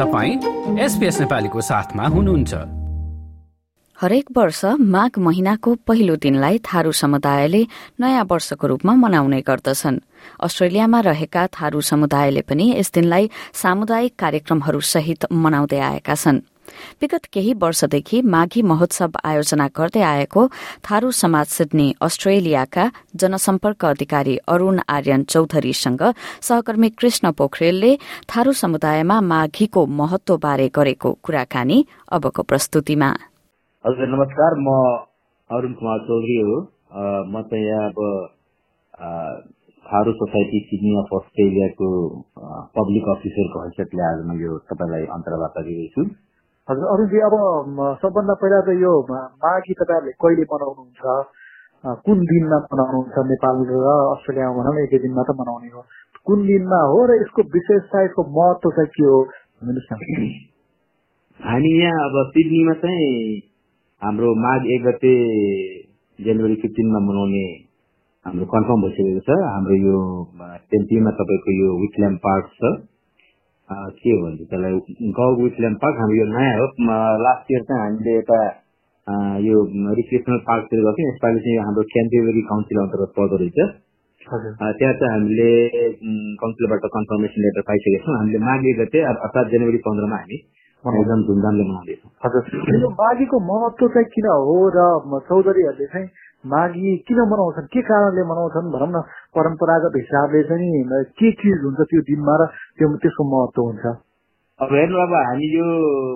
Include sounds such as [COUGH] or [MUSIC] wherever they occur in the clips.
तपाईँ एसपिएस नेपालीको साथमा हुनुहुन्छ। हरेक वर्ष माघ महिनाको पहिलो दिनलाई थारू समुदायले नयाँ वर्षको रूपमा मनाउने गर्दछन्। अस्ट्रेलियामा रहेका थारू समुदायले पनि यस दिनलाई सामुदायिक कार्यक्रमहरू सहित मनाउँदै आएका छन्। विगत केही वर्षदेखि माघी महोत्सव आयोजना गर्दै आएको थारू समाज सिडनी अस्ट्रेलियाका जनसम्पर्क अधिकारी अरूण आर्यन चौधरीसँग सहकर्मी कृष्ण पोखरेलले थारू समुदायमा माघीको महत्वबारे गरेको कुराकानी अबको प्रस्तुतिमा। हजुर नमस्कार। म अरुण कुमार चौधरी हो। म चाहिँ यहाँ अब थारू सोसाइटी सिडनी अफ अस्ट्रेलियाको पब्लिक अफिसरको हैसियतले आज म यो तपाईँलाई अन्तर्वार्ता दिँदैछु। हजुर अरुणजी अब सबभन्दा पहिला त यो माघी तपाईँहरूले कहिले मनाउनुहुन्छ? कुन दिनमा मनाउनुहुन्छ नेपाल र अस्ट्रेलियामा भनौँ एकै दिनमा त मनाउने हो। कुन दिनमा हो र यसको विशेषता यसको महत्व चाहिँ के हो भन्नुहोस् न? हामी यहाँ अब सिडनीमा चाहिँ हाम्रो माघ एक गते जनवरी फिफ्टिनमा मनाउने हाम्रो कन्फर्म भइसकेको छ। हाम्रो यो टेम्पीमा तपाईँको यो विकल्याम पार्क छ। के भन्छ त्यसलाई गाउँ विटल्यान्ड पार्क हाम्रो यो नयाँ हो लास्ट इयर चाहिँ हामीले यता यो रिक्रिएसनल पार्कतिर गएको थियौँ यसपालि चाहिँ हाम्रो क्यान्टेबरी काउन्सिल अन्तर्गत पर्दो रहेछ त्यहाँ चाहिँ हामीले काउन्सिलबाट कन्फर्मेसन लेटर पाइसकेका छौँ हामीले माघे गते अर्थात् जनवरी पन्ध्रमा हामी एकदम धुमधामले मनाउँदैछौँ हजुर यो माघीको महत्व चाहिँ किन हो र चौधरीहरूले चाहिँ माघी किन मनाउँछन्? के कारणले मनाउँछन् भनौँ न परम्परागत हिसाबले चाहिँ के चिज हुन्छ त्यो दिनमा र त्यो त्यसको महत्व हुन्छ? अब हेर्नु अब हामी यो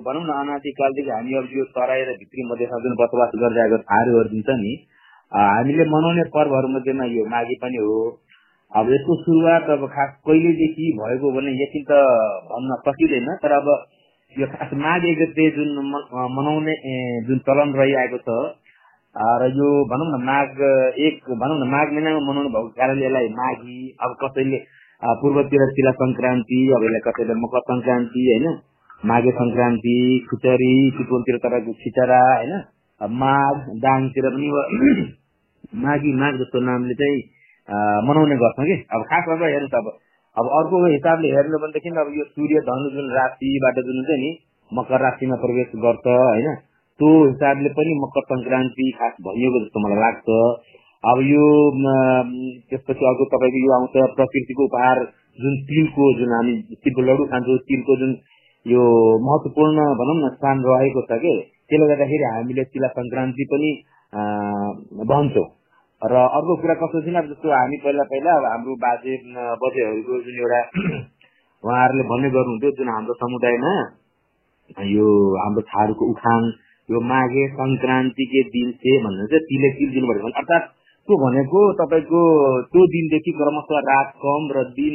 भनौँ न अनादिकालदेखि हामी अब यो तराई र भित्री मध्येमा जुन बसोबास गर्दै आएको थारूहरू दिन्छ नि। हामीले मनाउने पर्वहरू मध्येमा यो माघी पनि हो। अब यसको सुरुवात अब खास कहिलेदेखि भएको भने यति त भन्न सकिँदैन तर अब यो खास माघ जुन मनाउने जुन चलन रहिआएको छ र यो भनौँ न माघ एक भनौँ न माघ महिनामा मनाउनु भएको कारणले यसलाई माघी अब कसैले पूर्वतिर तिला सङ्क्रान्ति अब यसलाई कसैले मकर सङ्क्रान्ति होइन माघे सङ्क्रान्ति खुचरी चितवनतिर तपाईँको खिचरा होइन माघ दाङतिर पनि माघी माघ जस्तो नामले चाहिँ मनाउने गर्छौँ कि अब खास गरेर हेर्नुहोस् अब अब अर्को हिसाबले हेर्नु भनेदेखि अब यो सूर्य धनु जुन राशिबाट जुन हुन्छ नि मकर राशिमा प्रवेश गर्छ होइन त्यो हिसाबले पनि मकर सङ्क्रान्ति खास भइएको जस्तो मलाई लाग्छ अब यो त्यसपछि अर्को तपाईँको यो आउँछ प्रकृतिको उपहार जुन तिलको जुन हामी तिलको लडु खान्छौँ तिलको जुन यो महत्वपूर्ण भनौँ न स्थान रहेको छ कि त्यसले गर्दाखेरि हामीले तिला सङ्क्रान्ति पनि भन्छौँ र अर्को कुरा कस्तो छैन अब जस्तो हामी पहिला पहिला अब हाम्रो बाजे बजेहरूको जुन एउटा उहाँहरूले भन्ने गर्नुहुन्थ्यो जुन हाम्रो समुदायमा यो हाम्रो थारूको उखान यो माघे सङ्क्रान्ति के दिन से चाहिँ तिले तिल दिनुपर्छ अर्थात् त्यो भनेको तपाईँको त्यो दिनदेखि क्रमशः रात कम र दिन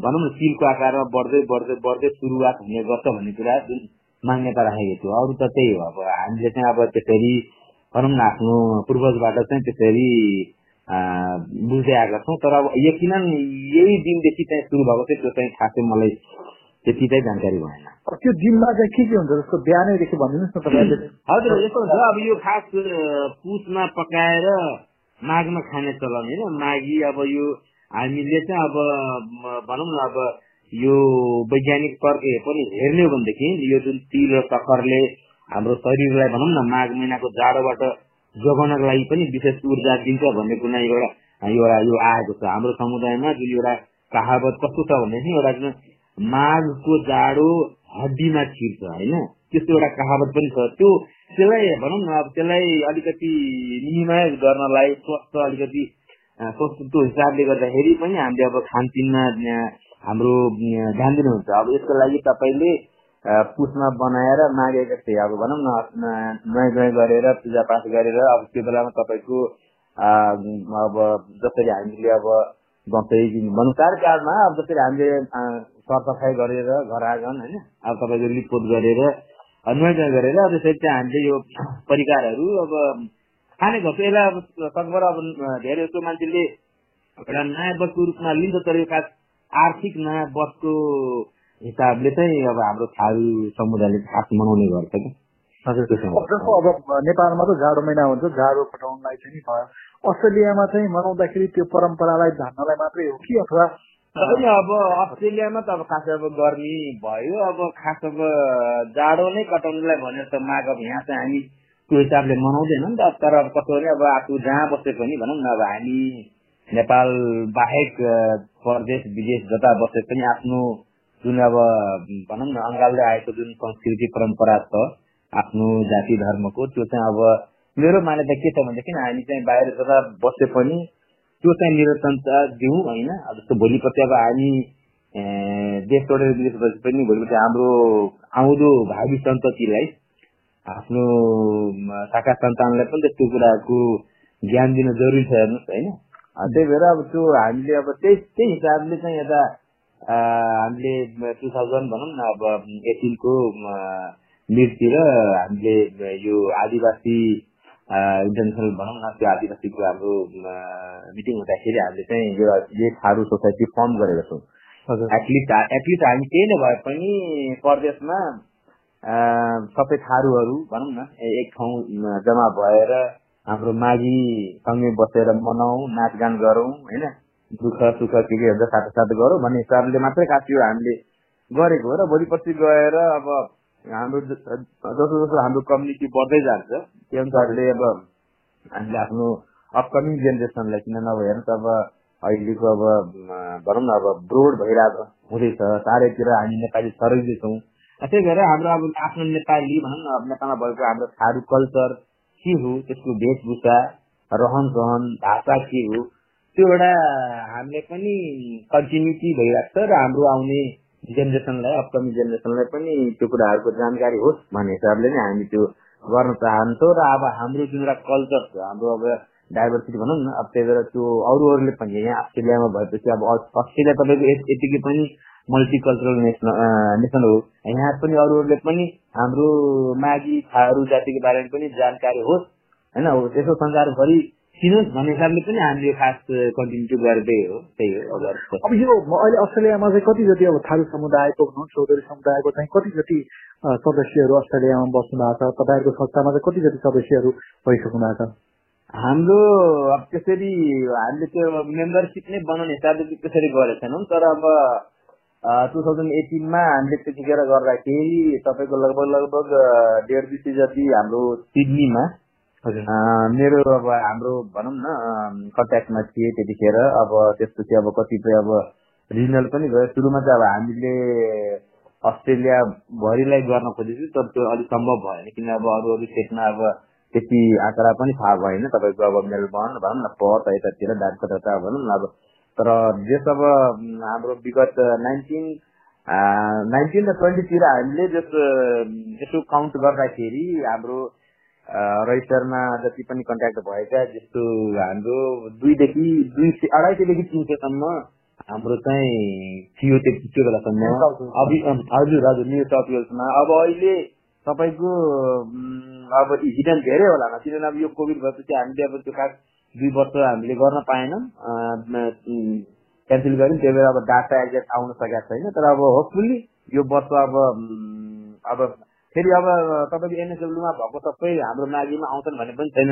भनौँ न तिलको आकारमा बढ्दै बढ्दै बढ्दै सुरुवात हुने गर्छ भन्ने कुरा जुन मान्यता राखेको थियो। अरू त त्यही हो। अब हामीले चाहिँ अब त्यसरी भनौँ न आफ्नो पूर्वजबाट चाहिँ त्यसरी बुझ्दै आएका छौँ। तर अब यकिन यही दिनदेखि चाहिँ सुरु भएको थियो त्यो चाहिँ खासै मलाई त्यति चाहिँ जानकारी भएन। त्यो दिनमा चाहिँ के के हुन्छ जस्तो बिहानैदेखि भनिदिनुहोस् न तपाईँले। हजुर यस्तो हुन्छ। अब यो खास पुसमा पकाएर माघमा खाने चलन होइन? माघी अब यो हामीले चाहिँ अब भनौँ न अब यो वैज्ञानिक तर्क पनि हेर्ने हो भनेदेखि यो जुन तिल र सक्खरले हाम्रो शरीरलाई भनौँ न माघ महिनाको जाडोबाट जोगाउनको लागि पनि विशेष ऊर्जा दिन्छ भन्ने कुरा एउटा एउटा यो आएको छ। हाम्रो समुदायमा जुन एउटा कहावत कस्तो छ भनेदेखि एउटा माघको जाडो हड्डीमा छिर्छ होइन? त्यस्तो एउटा कहावत पनि छ। त्यो त्यसलाई भनौँ न अब त्यसलाई अलिकति नियमित गर्नलाई स्वस्थ अलिकति स्वस्थको हिसाबले गर्दाखेरि पनि हामीले अब खानपिनमा हाम्रो ध्यान दिनुहुन्छ। अब यसको लागि तपाईँले पुसमा बनाएर मागेको थिएँ। अब भनौँ न नुहाइ धुवाइ गरेर पूजापाठ गरेर अब त्यो बेलामा तपाईँको अब जसरी हामीले अब दसैँ भनौँ चाडमा अब जसरी हामीले सरसफाइ गरेर घर आँगन होइन? अब तपाईँको लिपपोत गरेर नुहाइ गरेर अब त्यसरी चाहिँ हामीले यो परिकारहरू अब खाने गर्छौँ यसलाई अब सकभर अब धेरै जस्तो मान्छेले एउटा नयाँ वर्षको रूपमा लिन्छ तर यो खास आर्थिक नयाँ वर्षको हिसाबले चाहिँ अब हाम्रो थारू समुदायले खास मनाउने गर्छ कि जस्तो अब नेपालमा त जाडो महिना हुन्छ जाडो कटाउनलाई चाहिँ भयो। अस्ट्रेलियामा चाहिँ मनाउँदाखेरि त्यो परम्परालाई धान्नलाई मात्रै हो कि अथवा अब अस्ट्रेलियामा त अब खास अब गर्मी भयो अब खास अब जाडो नै कटाउनुलाई भनेर त माघ अब यहाँ चाहिँ हामी त्यो हिसाबले मनाउँदैन नि त। तर अब कसो भने अब आफू जहाँ बसे पनि भनौँ न अब हामी नेपाल बाहेक प्रदेश विदेश जता बसे पनि आफ्नो जुन अब भनौँ न अङ्गालले आएको जुन संस्कृति परम्परा छ आफ्नो जाति धर्मको त्यो चाहिँ अब मेरो मान्यता के छ भनेदेखि हामी चाहिँ बाहिर जता बसे पनि त्यो चाहिँ निरन्तरता दिउँ होइन? जस्तो भोलिपट्टि अब हामी देश छोडेर विदेश पनि भोलिपट्टि हाम्रो आउँदो भावी सन्ततिलाई आफ्नो शाखा सन्तानलाई पनि त्यो कुराको ज्ञान दिन जरुरी छ हेर्नुहोस् होइन? त्यही भएर अब त्यो हामीले अब त्यही त्यही हिसाबले चाहिँ यता हामीले टु थाउजन्ड भनौँ न अब एटिनको मिडतिर हामीले यो आदिवासी इन्टरनेसनल भनौँ न त्यो आदिवासीको हाम्रो मिटिङ हुँदाखेरि हामीले चाहिँ यो थारू सोसाइटी फर्म गरेका छौँ एटलिस्ट एटलिस्ट हामी केही नै भए पनि प्रदेशमा सबै थारूहरू भनौँ न एक ठाउँ जम्मा भएर हाम्रो सँगै बसेर मनाउँ नाचगान गरौँ होइन दुःख सुख के के हुन्छ साथै साथ गरौँ भन्ने हिसाबले मात्रै खास यो हामीले गरेको हो र भोलिपछि गएर अब हाम्रो जसो जसो हाम्रो कम्युनिटी बढ्दै जान्छ त्यो अनुसारले अब हामीले आफ्नो अपकमिङ जेनेरेसनलाई किन नभएर त अब अहिलेको अब भनौँ न अब ब्रोड भइरहेको हुँदैछ। चारैतिर हामी नेपाली छरैँदैछौँ त्यही भएर हाम्रो अब आफ्नो नेपाली भनौँ न नेपालमा भएको हाम्रो थारू कल्चर के हो त्यसको वेशभूषा रहन सहन भाषा के हो त्यो एउटा हामीले पनि कन्टिन्युटी भइरहेको छ र हाम्रो आउने जेनेरेसनलाई अपकमिङ जेनेरेसनलाई पनि त्यो कुराहरूको जानकारी होस् भन्ने हिसाबले नै हामी त्यो गर्न चाहन्छौँ र अब हाम्रो जुन एउटा कल्चर छ हाम्रो अब डाइभर्सिटी भनौँ न अब त्यही भएर त्यो अरू अरूले पनि यहाँ अस्ट्रेलियामा भएपछि अब अस्ट्रेलिया तपाईँको यतिकै पनि मल्टिकल्चरल नेसन नेसन हो। यहाँ पनि अरूहरूले पनि हाम्रो माघी थारू जातिको बारेमा पनि जानकारी होस् होइन त्यसो संसारभरि किनोस् भन्ने हिसाबले पनि हामीले खास कन्टिन्यू गर्दै हो त्यही हो अब यो अहिले अस्ट्रेलियामा चाहिँ कति जति अब थारू समुदायको भनौँ चौधरी समुदायको चाहिँ कति जति सदस्यहरू अस्ट्रेलियामा बस्नु भएको छ तपाईँहरूको संस्थामा चाहिँ कति जति सदस्यहरू भइसक्नु भएको छ? हाम्रो अब त्यसरी हामीले त्यो मेम्बरसिप नै बनाउने हिसाबले त्यसरी गरेका छैनौँ तर अब टु थाउजन्ड एटिनमा हामीले त्यतिखेर गर्दाखेरि तपाईँको लगभग लगभग डेढ दुई सय जति हाम्रो सिडनीमा मेरो अब हाम्रो भनौँ न कन्ट्याक्टमा थिए त्यतिखेर अब त्यसपछि अब कतिपय अब रिजनल पनि गयो सुरुमा चाहिँ अब हामीले अस्ट्रेलिया भरिलाई गर्न खोजेको तर त्यो अलिक सम्भव भएन। किन अब अरू अरू स्टेटमा अब त्यति आँकडा पनि थाहा भएन। तपाईँको अब मेलबर्न भनौँ न पथ यतातिर दार्कता भनौँ न अब तर जस अब हाम्रो विगत नाइन्टिन नाइन्टिन र ट्वेन्टीतिर हामीले जस यसो काउन्ट गर्दाखेरि हाम्रो रजिस्टरमा जति पनि कन्ट्याक्ट भएका जस्तो हाम्रो दुईदेखि दुई अढाई सयदेखि तिन सयसम्म हाम्रो चाहिँ थियो त्यो बेलासम्म। हजुर हजुर न्यु वेल्समा अब अहिले तपाईँको अब हिडन धेरै होला किनभने अब यो कोभिड भएपछि हामीले अब त्यो खास दुई वर्ष हामीले गर्न पाएनौँ। क्यान्सल गऱ्यौँ। त्यही भएर अब डाटा एक्ज्याक्ट आउन सकेको छैन। तर अब होपफुल्ली यो वर्ष अब अब फेरि अब तपाईँको एनएसडब्ल्यूमा भएको सबै हाम्रो माघीमा आउँछन् भन्ने पनि छैन।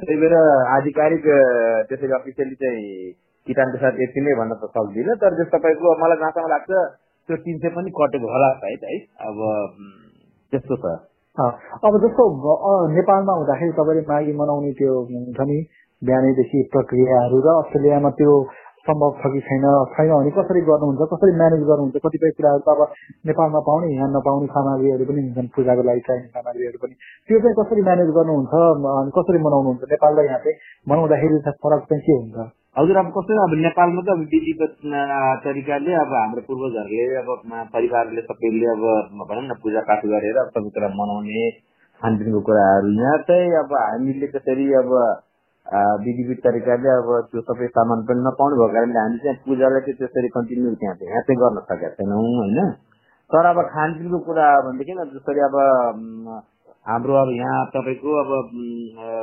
त्यही भएर आधिकारिक त्यसरी अफिसियली चाहिँ किटानको साथ यति नै भन्न त सक्दिनँ। तर त्यो तपाईँको मलाई जहाँसम्म लाग्छ त्यो तिन सय पनि कटेको होला सायद है। अब त्यस्तो छ। अब जस्तो नेपालमा हुँदाखेरि तपाईँले माघी मनाउने त्यो हुन्छ नि बिहानैदेखि प्रक्रियाहरू र अस्ट्रेलियामा त्यो सम्भव छ कि छैन छैन भने कसरी गर्नुहुन्छ कसरी म्यानेज गर्नुहुन्छ कतिपय कुराहरू त अब नेपालमा पाउने यहाँ नपाउने सामग्रीहरू पनि हुन्छन् पूजाको लागि चाहिने सामग्रीहरू पनि। त्यो चाहिँ कसरी म्यानेज गर्नुहुन्छ अनि कसरी मनाउनुहुन्छ नेपाल र यहाँ चाहिँ मनाउँदाखेरि फरक चाहिँ के हुन्छ? हजुर अब कस्तो अब नेपालमा त अब विधिगत तरिकाले अब हाम्रो पूर्वजहरूले अब परिवारले सबैले अब भनौँ न पूजा पाठ गरेर सबै कुरा मनाउने खानपिनको कुराहरू। यहाँ चाहिँ अब हामीले त्यसरी अब विधिविध तरिकाले अब त्यो सबै सामान पनि नपाउने भएको कारणले हामी चाहिँ पूजालाई चाहिँ त्यसरी कन्टिन्यू त्यहाँ चाहिँ यहाँ चाहिँ गर्न सकेका छैनौँ होइन तर अब खानपिनको कुरा भनेदेखि जसरी अब हाम्रो अब यहाँ तपाईँको अब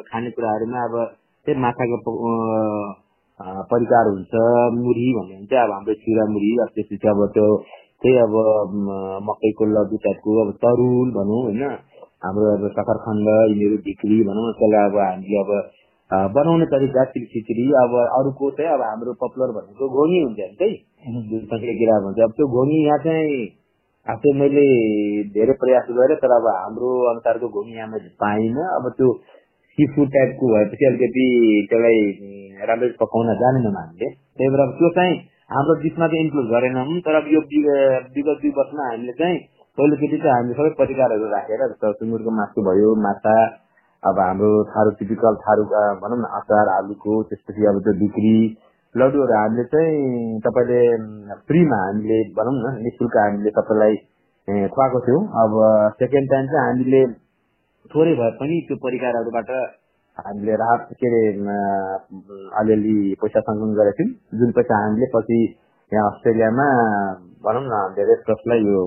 खानेकुराहरूमा अब त्यही माछाको परिकार हुन्छ मुरी भन्ने हुन्छ अब हाम्रो चिरा मुरी अब त्यसपछि अब त्यो त्यही अब मकैको लड्डु टाइपको अब तरुल भनौँ होइन हाम्रो अब सखरखण्ड यिनीहरू ढिक्री भनौँ त्यसलाई अब हामीले अब बनाउने तरिका खिचडी अब अरूको चाहिँ अब हाम्रो पपुलर भनेको घोनी हुन्छ नि चाहिँ जुन संख्या किरा भन्छ अब त्यो घोनी यहाँ चाहिँ आफै मैले धेरै प्रयास गरेँ तर अब हाम्रो अनुसारको घोनी यहाँ मैले पाइनँ। अब त्यो सी फुड टाइपको भएपछि अलिकति त्यसलाई राम्ररी पकाउन जानेनौँ हामीले। त्यही भएर अब त्यो चाहिँ हाम्रो बिचमा चाहिँ इन्क्लुड गरेनौँ तर अब यो विगत दुई वर्षमा हामीले चाहिँ पहिलोचोटि चाहिँ हामीले सबै परिकारहरू राखेर जस्तो सुँगुरको मासु भयो माछा अब हाम्रो थारू टिपिकल थारू भनौँ न अचार आलुको त्यसपछि अब त्यो बिक्री लड्डुहरू हामीले चाहिँ तपाईँले फ्रीमा हामीले भनौँ न नि शुल्क हामीले तपाईँलाई खुवाएको थियौँ। अब सेकेन्ड टाइम चाहिँ हामीले थोरै भए पनि त्यो परिकारहरूबाट हामीले राहत के अरे अलिअलि पैसा सङ्कलन गरेको थियौँ। जुन पैसा हामीले पछि यहाँ अस्ट्रेलियामा भनौँ न धेरै ट्रस्टलाई यो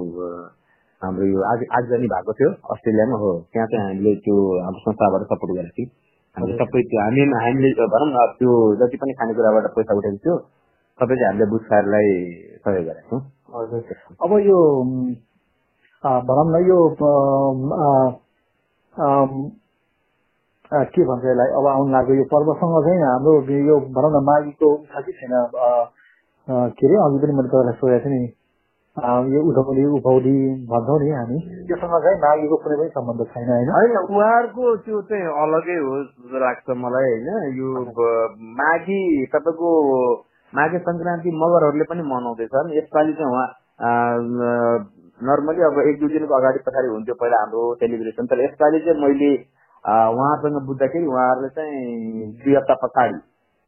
हाम्रो यो आज आगजनी भएको थियो अस्ट्रेलियामा हो। त्यहाँ चाहिँ हामीले त्यो हाम्रो संस्थाबाट सपोर्ट गरेको थियौँ। हामीले सबै त्यो हामी हामीले भनौँ न त्यो जति पनि खानेकुराबाट पैसा उठेको थियो सबै चाहिँ हामीले बुझखाहरूलाई सहयोग गरेको छौँ अब यो भनौँ न यो के भन्छ यसलाई अब आउनु लाग्यो। यो पर्वसँग चाहिँ हाम्रो यो भनौँ न माघीको छ कि छैन के अरे अघि पनि मैले तपाईँलाई सोधेको थिएँ नि यो उधौली उभौली भन्छौँ नि हामी त्योसँग चाहिँ माघीको कुनै पनि सम्बन्ध छैन होइन होइन उहाँहरूको त्यो चाहिँ अलगै हो जस्तो लाग्छ मलाई होइन यो माघी तपाईँको माघे सङ्क्रान्ति मगरहरूले पनि मनाउँदैछन् यसपालि चाहिँ उहाँ नर्मली अब एक दुई दिनको अगाडि पछाडि हुन्थ्यो पहिला हाम्रो सेलिब्रेसन तर यसपालि चाहिँ मैले उहाँसँग बुझ्दाखेरि उहाँहरूले चाहिँ दुई हप्ता पछाडि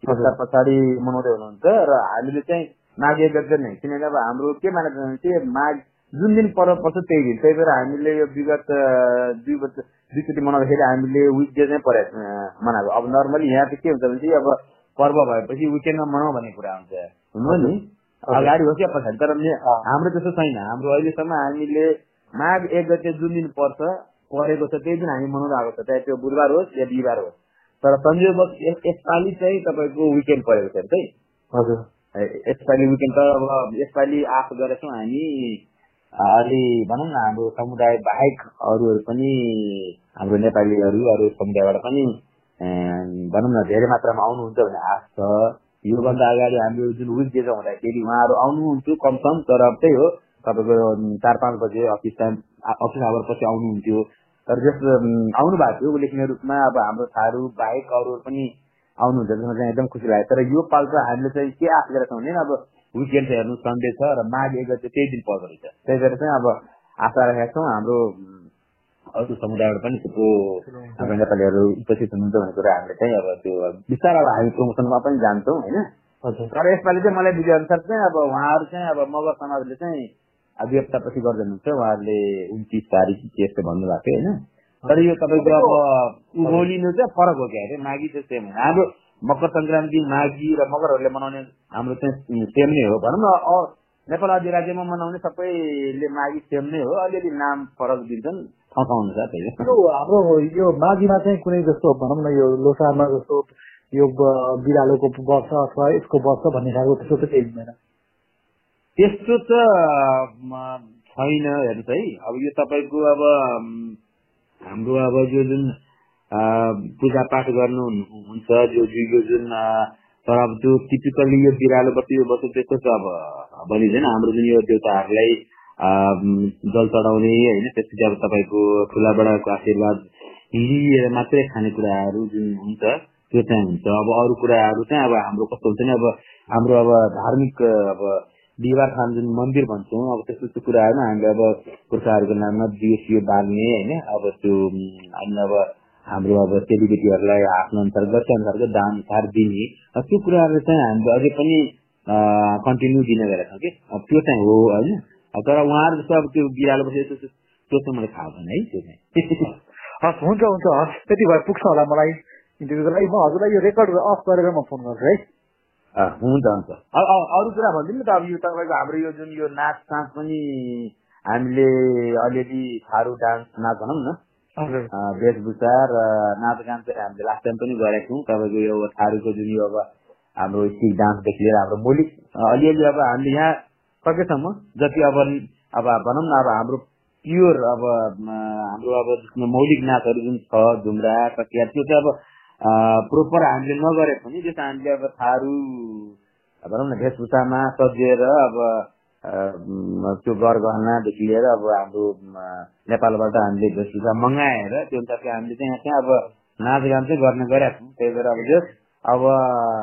हप्ता पछाडि मनाउँदै हुनुहुन्छ र हामीले चाहिँ माघे गते नै। किनकि अब हाम्रो के मानेको छ भने माघ जुन दिन पर्व पर्छ त्यही दिन। त्यही भएर हामीले यो विगत दुई वर्ष दुईचोटि मनाउँदाखेरि हामीले विकडे नै परे मनाएको। अब नर्मली यहाँ चाहिँ के हुन्छ भने चाहिँ अब पर्व भएपछि विकेन्डमा मनाऊ भन्ने कुरा हुन्छ। हुनु नि? अगाडि होस् या पछाडि। तर हाम्रो त्यस्तो छैन। हाम्रो अहिलेसम्म हामीले माघ एक गते जुन दिन पर्छ परेको छ त्यही दिन हामी मनाउँदै आएको छ। चाहे त्यो बुधबार होस् या बिहिबार होस्। तर संयोगवश यसपालि चाहिँ तपाईँको विकेन्ड परेको छ है हजुर। यसपालि विकेन्ड त अब यसपालि आशा गरेछौँ हामी। अलि भनौँ न हाम्रो समुदाय बाहेक अरूहरू पनि हाम्रो नेपालीहरू अरू समुदायबाट पनि भनौँ न धेरै मात्रामा आउनुहुन्छ भन्ने आश छ। योभन्दा अगाडि हाम्रो जुन विक डे हुँदाखेरि उहाँहरू आउनुहुन्थ्यो कमसम तर त्यही हो तपाईँको चार पाँच बजे अफिस टाइम अफिस आवर पछि आउनुहुन्थ्यो। तर जस आउनु भएको थियो उल्लेखनीय रूपमा अब हाम्रो थारू बाहेक अरूहरू पनि आउनुहुन्छ त्यसमा चाहिँ एकदम खुसी लाग्यो। तर यो पाल चाहिँ हामीले चाहिँ के आश गरेका छौँ भने अब विकेन्ड चाहिँ हेर्नु सन्डे छ र माघ एक चाहिँ त्यही दिन पर्दो रहेछ। त्यही भएर चाहिँ अब आशा राखेका छौँ हाम्रो अरू समुदायबाट पनि थुप्रो हाम्रो नेपालीहरू उपस्थित हुनुहुन्छ भन्ने कुरा हामीले चाहिँ अब त्यो बिस्तारै अब हामी प्रमोसनमा पनि जान्छौँ होइन? तर यसपालि चाहिँ मलाई बुझे अनुसार चाहिँ अब उहाँहरू चाहिँ अब मगर समाजले चाहिँ दुई हप्तापछि गर्दैनुहुन्छ उहाँहरूले उन्तिस तारिक यस्तो भन्नुभएको थियो होइन? तर यो तपाईँको अब उभोलिनु चाहिँ फरक हो क्या अरे? माघी चाहिँ सेम होइन हाम्रो मकर सङ्क्रान्ति माघी र मकरहरूले मनाउने हाम्रो चाहिँ सेम नै हो। भनौँ न नेपाल अधिराज्यमा मनाउने सबैले माघी सेम नै हो। अलिअलि नाम फरक दिन्छन् ठाउँ ठाउँ अनुसार त्यही हाम्रो यो माघीमा चाहिँ कुनै जस्तो भनौँ न यो लोसारमा जस्तो यो बिरालोको वर्ष अथवा यसको वर्ष भन्ने खालको त्यस्तो त केही हुँदैन। त्यस्तो त छैन हेर्नुहोस् है। अब यो तपाईँको अब हाम्रो अब यो जुन पूजापाठ गर्नु हुन्छ जो यो जुन तर अब त्यो टिपिकल्ली यो बिरालो बस्यो यो बस्यो त्यस्तो त अब बनिँदैन हाम्रो जुन यो देउताहरूलाई जल चढाउने होइन त्यसपछि अब तपाईँको ठुलाबडाको आशीर्वाद लिएर मात्रै खानेकुराहरू जुन हुन्छ त्यो चाहिँ हुन्छ। अब अरू कुराहरू चाहिँ अब हाम्रो कस्तो हुन्छ नि अब हाम्रो अब धार्मिक अब बिहिबार खान जुन मन्दिर भन्छौँ। अब त्यस्तो त्यस्तो कुराहरूमा हामीले अब पुर्खाहरूको नाममा दियो बाल्ने होइन। अब त्यो हामी अब हाम्रो अब चेलीबेटीहरूलाई आफ्नो अनुसार गर्छ अनुसारको दान सार दिने। त्यो कुराहरू चाहिँ हामीले अझै पनि कन्टिन्यू दिने गरेका छौँ कि। त्यो चाहिँ हो होइन। तर उहाँहरू जस्तो अब त्यो बिरालो बसेको त्यो चाहिँ मलाई थाहा भएन है त्यो चाहिँ। [LAUGHS] हस् हुन्छ हुन्छ हस्। त्यति भए पुग्छ होला मलाई इन्टरभ्यूको लागि। म हजुरलाई यो रेकर्ड अफ गरेर म फोन गर्छु है। हुन्छ हुन्छ। अरू कुरा भनिदिनु त अब यो तपाईँको हाम्रो यो जुन यो नाच साँच पनि हामीले अलिअलि थारू डान्स नाच भनौँ न। वेशभूषा र नाचगान चाहिँ हामीले लास्ट टाइम पनि गरेको छौँ। तपाईँको यो थारूको जुन यो अब हाम्रो स्टिक डान्सदेखि लिएर हाम्रो मौलिक अलिअलि अब हामीले यहाँ सकेसम्म जति अब अब भनौँ न अब हाम्रो प्योर अब हाम्रो अब मौलिक नाचहरू जुन छ झुम्रा कटिया त्यो चाहिँ अब प्रोपर हामीले नगरे पनि जस्तो हामीले अब थारू भनौँ न वेशभूषामा सजिएर अब त्यो गरगहनादेखि लिएर अब हाम्रो नेपालबाट हामीले वेशभूषा मगाएर त्यो अनुसारको हामीले चाहिँ यहाँ चाहिँ अब नाचगान चाहिँ गर्ने गरेका छौँ त्यही भएर अब जस अब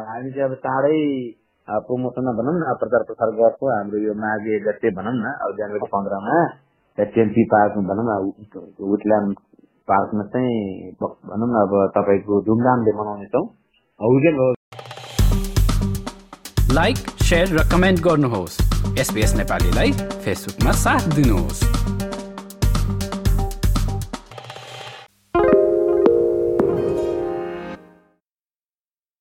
हामी चाहिँ अब चाँडै प्रमोसनमा भनौँ न प्रचार प्रसार गर्छौँ हाम्रो यो माघे जस्तै भनौँ न अब जनवरी पन्ध्रमा टेन्सी पार्क भनौँ न उटल्यान्ड पार्कमा चाहिँ भनौँ न अब तपाईँको धुमधामले मनाउनेछौँ हौ लाइक सेयर र कमेन्ट गर्नुहोस्। एसपिएस नेपालीलाई फेसबुकमा साथ दिनुहोस्।